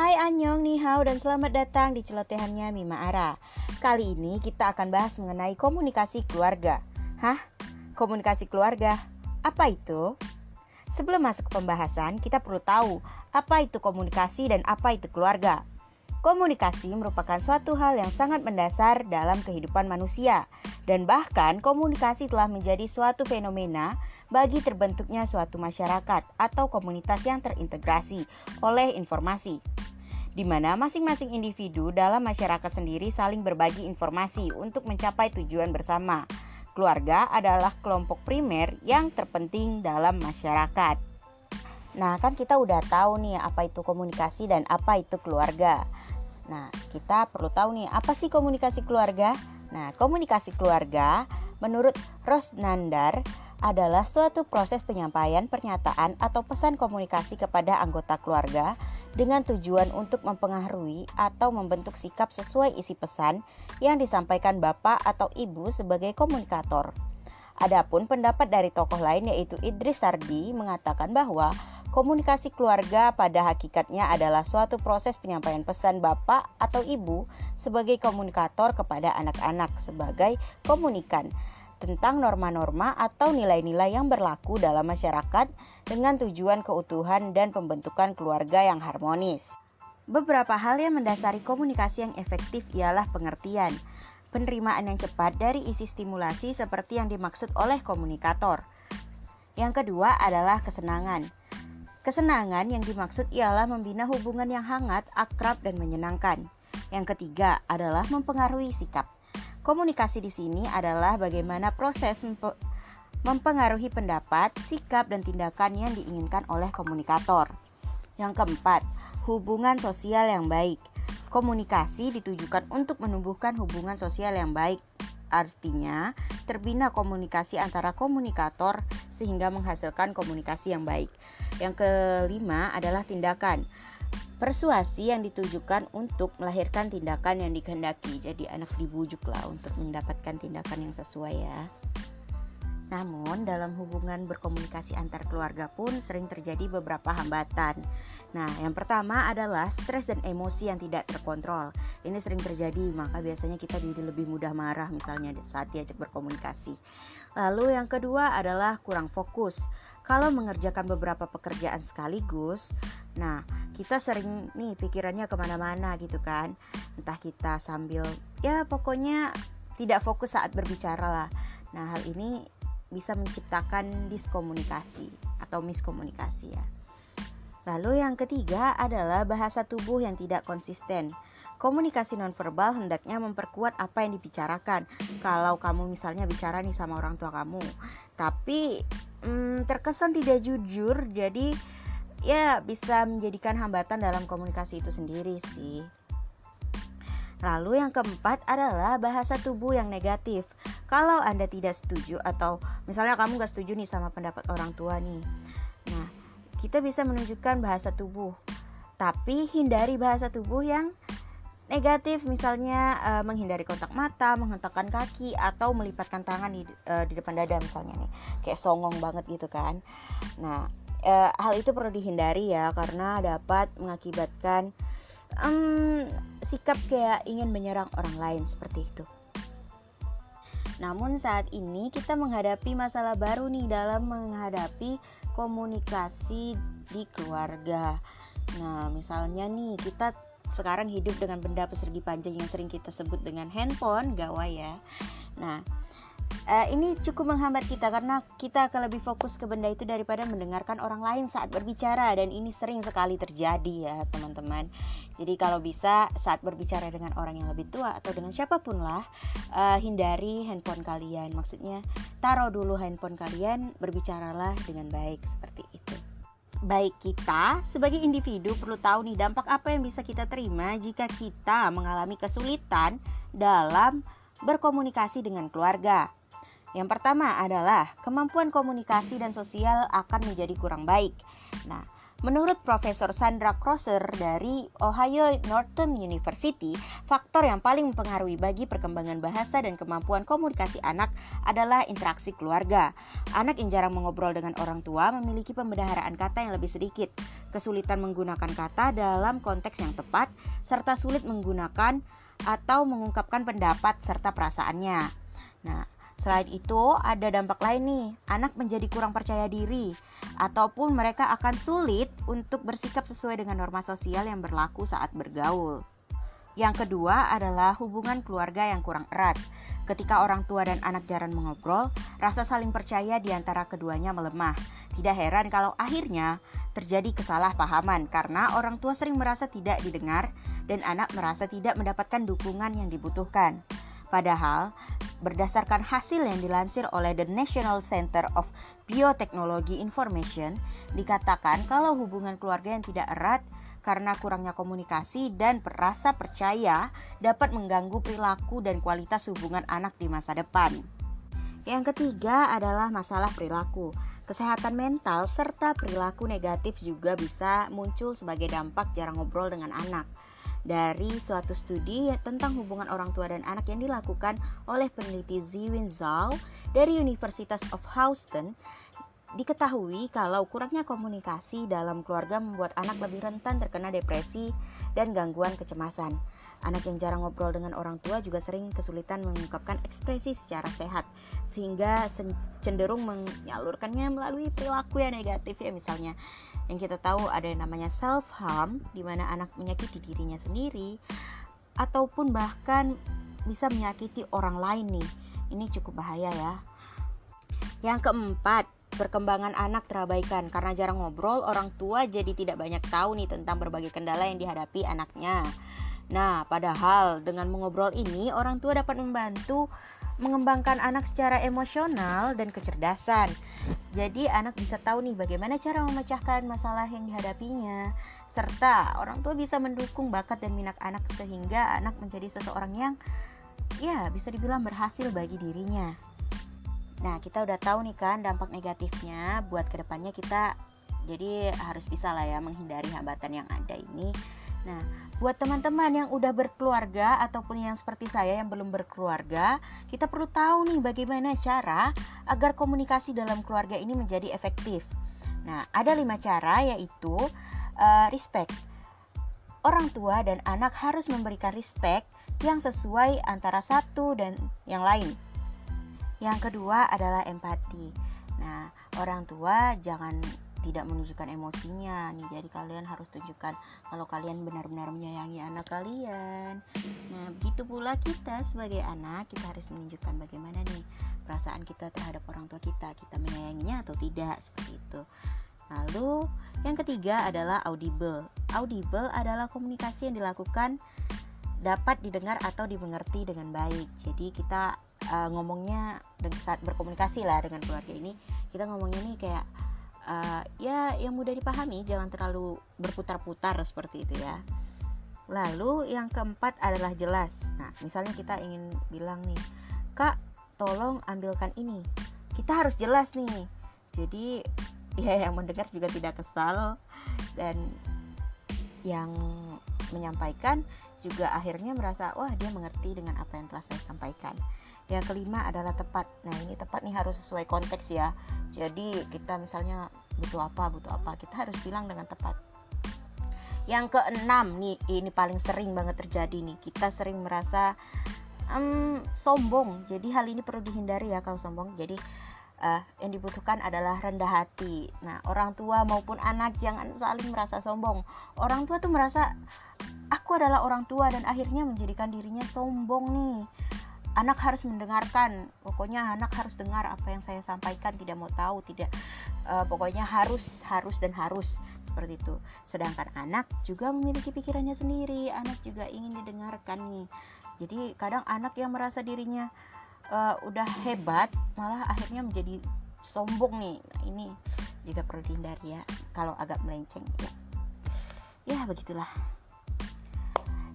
Hai Anyong, Nihao, dan selamat datang di celotehannya Mima Ara Kali ini kita akan bahas mengenai komunikasi keluarga Hah? Komunikasi keluarga? Apa itu? Sebelum masuk ke pembahasan, kita perlu tahu apa itu komunikasi dan apa itu keluarga Komunikasi merupakan suatu hal yang sangat mendasar dalam kehidupan manusia Dan bahkan komunikasi telah menjadi suatu fenomena bagi terbentuknya suatu masyarakat atau komunitas yang terintegrasi oleh informasi di mana masing-masing individu dalam masyarakat sendiri saling berbagi informasi untuk mencapai tujuan bersama. Keluarga adalah kelompok primer yang terpenting dalam masyarakat. Nah, kan kita udah tahu nih apa itu komunikasi dan apa itu keluarga. Nah, kita perlu tahu nih apa sih komunikasi keluarga? Nah, komunikasi keluarga menurut Rosnandar adalah suatu proses penyampaian pernyataan atau pesan komunikasi kepada anggota keluarga dengan tujuan untuk mempengaruhi atau membentuk sikap sesuai isi pesan yang disampaikan bapak atau ibu sebagai komunikator. Adapun pendapat dari tokoh lain yaitu Idris Sardi mengatakan bahwa komunikasi keluarga pada hakikatnya adalah suatu proses penyampaian pesan bapak atau ibu sebagai komunikator kepada anak-anak sebagai komunikan tentang norma-norma atau nilai-nilai yang berlaku dalam masyarakat dengan tujuan keutuhan dan pembentukan keluarga yang harmonis. Beberapa hal yang mendasari komunikasi yang efektif ialah pengertian, penerimaan yang cepat dari isi stimulasi seperti yang dimaksud oleh komunikator. Yang kedua adalah kesenangan. Kesenangan yang dimaksud ialah membina hubungan yang hangat, akrab, dan menyenangkan. Yang ketiga adalah mempengaruhi sikap. Komunikasi di sini adalah bagaimana proses mempengaruhi pendapat, sikap, dan tindakan yang diinginkan oleh komunikator. Yang keempat, hubungan sosial yang baik. Komunikasi ditujukan untuk menumbuhkan hubungan sosial yang baik. Artinya, terbina komunikasi antara komunikator sehingga menghasilkan komunikasi yang baik. Yang kelima adalah tindakan. Persuasi yang ditujukan untuk melahirkan tindakan yang dikehendaki. Jadi anak dibujuk lah untuk mendapatkan tindakan yang sesuai ya. Namun dalam hubungan berkomunikasi antar keluarga pun sering terjadi beberapa hambatan. Nah, yang pertama adalah stres dan emosi yang tidak terkontrol. Ini sering terjadi, maka biasanya kita jadi lebih mudah marah misalnya saat diajak berkomunikasi. Lalu yang kedua adalah kurang fokus. Kalau mengerjakan beberapa pekerjaan sekaligus, nah kita sering nih pikirannya ke mana-mana gitu kan. Entah kita sambil ya pokoknya tidak fokus saat berbicara lah. Nah hal ini bisa menciptakan diskomunikasi atau miskomunikasi ya. Lalu yang ketiga adalah bahasa tubuh yang tidak konsisten. Komunikasi nonverbal hendaknya memperkuat apa yang dibicarakan. Kalau kamu misalnya bicara nih sama orang tua kamu, tapi hmm, terkesan tidak jujur, jadi ya bisa menjadikan hambatan dalam komunikasi itu sendiri sih. Lalu yang keempat adalah bahasa tubuh yang negatif. Kalau Anda tidak setuju atau misalnya kamu gak setuju nih sama pendapat orang tua nih. Nah, kita bisa menunjukkan bahasa tubuh. Tapi hindari bahasa tubuh yang negatif misalnya uh, menghindari kontak mata, menghentakkan kaki atau melipatkan tangan di, uh, di depan dada misalnya nih. Kayak songong banget gitu kan. Nah, e, hal itu perlu dihindari ya karena dapat mengakibatkan um, sikap kayak ingin menyerang orang lain seperti itu. Namun saat ini kita menghadapi masalah baru nih dalam menghadapi komunikasi di keluarga. Nah, misalnya nih kita sekarang hidup dengan benda persegi panjang yang sering kita sebut dengan handphone, gawai ya. Nah, uh, ini cukup menghambat kita karena kita akan lebih fokus ke benda itu daripada mendengarkan orang lain saat berbicara dan ini sering sekali terjadi ya teman-teman. Jadi kalau bisa saat berbicara dengan orang yang lebih tua atau dengan siapa pun lah uh, hindari handphone kalian. Maksudnya taruh dulu handphone kalian, berbicaralah dengan baik seperti itu. Baik kita sebagai individu perlu tahu nih dampak apa yang bisa kita terima jika kita mengalami kesulitan dalam berkomunikasi dengan keluarga. Yang pertama adalah kemampuan komunikasi dan sosial akan menjadi kurang baik. Nah, Menurut Profesor Sandra Crosser dari Ohio Northern University, faktor yang paling mempengaruhi bagi perkembangan bahasa dan kemampuan komunikasi anak adalah interaksi keluarga. Anak yang jarang mengobrol dengan orang tua memiliki pembendaharaan kata yang lebih sedikit. kesulitan menggunakan kata dalam konteks yang tepat, serta sulit menggunakan atau mengungkapkan pendapat serta perasaannya. Nah, selain itu ada dampak lain nih, anak menjadi kurang percaya diri ataupun mereka akan sulit untuk bersikap sesuai dengan norma sosial yang berlaku saat bergaul. Yang kedua adalah hubungan keluarga yang kurang erat. Ketika orang tua dan anak jarang mengobrol, rasa saling percaya di antara keduanya melemah. Tidak heran kalau akhirnya terjadi kesalahpahaman karena orang tua sering merasa tidak didengar dan anak merasa tidak mendapatkan dukungan yang dibutuhkan. Padahal, berdasarkan hasil yang dilansir oleh The National Center of Biotechnology Information, dikatakan kalau hubungan keluarga yang tidak erat karena kurangnya komunikasi dan perasa percaya dapat mengganggu perilaku dan kualitas hubungan anak di masa depan. Yang ketiga adalah masalah perilaku. Kesehatan mental serta perilaku negatif juga bisa muncul sebagai dampak jarang ngobrol dengan anak. Dari suatu studi tentang hubungan orang tua dan anak yang dilakukan oleh peneliti Ziwin Zhao dari Universitas of Houston, Diketahui kalau kurangnya komunikasi dalam keluarga membuat anak lebih rentan terkena depresi dan gangguan kecemasan. Anak yang jarang ngobrol dengan orang tua juga sering kesulitan mengungkapkan ekspresi secara sehat, sehingga cenderung menyalurkannya melalui perilaku yang negatif ya misalnya. Yang kita tahu ada yang namanya self harm, di mana anak menyakiti dirinya sendiri, ataupun bahkan bisa menyakiti orang lain nih. Ini cukup bahaya ya. Yang keempat, perkembangan anak terabaikan karena jarang ngobrol, orang tua jadi tidak banyak tahu nih tentang berbagai kendala yang dihadapi anaknya. Nah, padahal dengan mengobrol ini orang tua dapat membantu mengembangkan anak secara emosional dan kecerdasan. Jadi anak bisa tahu nih bagaimana cara memecahkan masalah yang dihadapinya, serta orang tua bisa mendukung bakat dan minat anak sehingga anak menjadi seseorang yang ya bisa dibilang berhasil bagi dirinya. Nah, kita udah tahu nih kan dampak negatifnya buat ke depannya kita jadi harus bisa lah ya menghindari hambatan yang ada ini. Nah, buat teman-teman yang udah berkeluarga ataupun yang seperti saya yang belum berkeluarga, kita perlu tahu nih bagaimana cara agar komunikasi dalam keluarga ini menjadi efektif. Nah, ada lima cara yaitu uh, respect. Orang tua dan anak harus memberikan respect yang sesuai antara satu dan yang lain. Yang kedua adalah empati. Nah, orang tua jangan tidak menunjukkan emosinya. Nih jadi kalian harus tunjukkan kalau kalian benar-benar menyayangi anak kalian. Nah begitu pula kita sebagai anak kita harus menunjukkan bagaimana nih perasaan kita terhadap orang tua kita. Kita menyayanginya atau tidak seperti itu. Lalu yang ketiga adalah audible. Audible adalah komunikasi yang dilakukan dapat didengar atau dimengerti dengan baik. Jadi kita uh, ngomongnya saat berkomunikasi lah dengan keluarga ini kita ngomongnya nih kayak uh, ya yang mudah dipahami jangan terlalu berputar-putar seperti itu ya. Lalu yang keempat adalah jelas. Nah misalnya kita ingin bilang nih kak tolong ambilkan ini. Kita harus jelas nih. Jadi ya yang mendengar juga tidak kesal. Dan yang menyampaikan juga akhirnya merasa wah dia mengerti dengan apa yang telah saya sampaikan yang kelima adalah tepat. Nah ini tepat nih harus sesuai konteks ya. Jadi kita misalnya butuh apa butuh apa kita harus bilang dengan tepat. Yang keenam nih ini paling sering banget terjadi nih. Kita sering merasa um, sombong. Jadi hal ini perlu dihindari ya kalau sombong. Jadi uh, yang dibutuhkan adalah rendah hati. Nah, orang tua maupun anak jangan saling merasa sombong. Orang tua tuh merasa aku adalah orang tua dan akhirnya menjadikan dirinya sombong nih anak harus mendengarkan. Pokoknya anak harus dengar apa yang saya sampaikan. Tidak mau tahu tidak. Uh, pokoknya harus harus dan harus. Seperti itu. Sedangkan anak juga memiliki pikirannya sendiri. Anak juga ingin didengarkan nih. Jadi kadang anak yang merasa dirinya uh, udah hebat malah akhirnya menjadi sombong nih. Nah, ini juga perlu dihindari ya. Kalau agak melenceng ya. Ya begitulah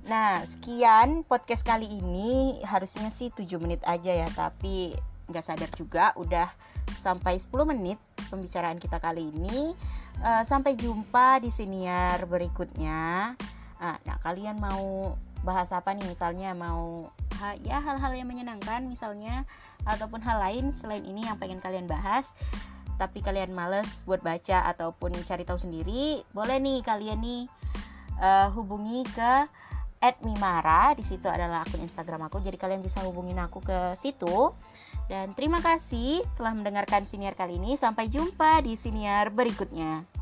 Nah, sekian podcast kali ini. Harusnya sih 7 menit aja ya, tapi nggak sadar juga udah sampai 10 menit pembicaraan kita kali ini. Uh, sampai jumpa di siniar berikutnya. Nah, nah, kalian mau bahas apa nih? Misalnya mau ha, ya hal-hal yang menyenangkan misalnya ataupun hal lain selain ini yang pengen kalian bahas tapi kalian males buat baca ataupun cari tahu sendiri, boleh nih kalian nih uh, hubungi ke @mimara. Di situ adalah akun Instagram aku. Jadi kalian bisa hubungin aku ke situ. Dan terima kasih telah mendengarkan siniar kali ini. Sampai jumpa di siniar berikutnya.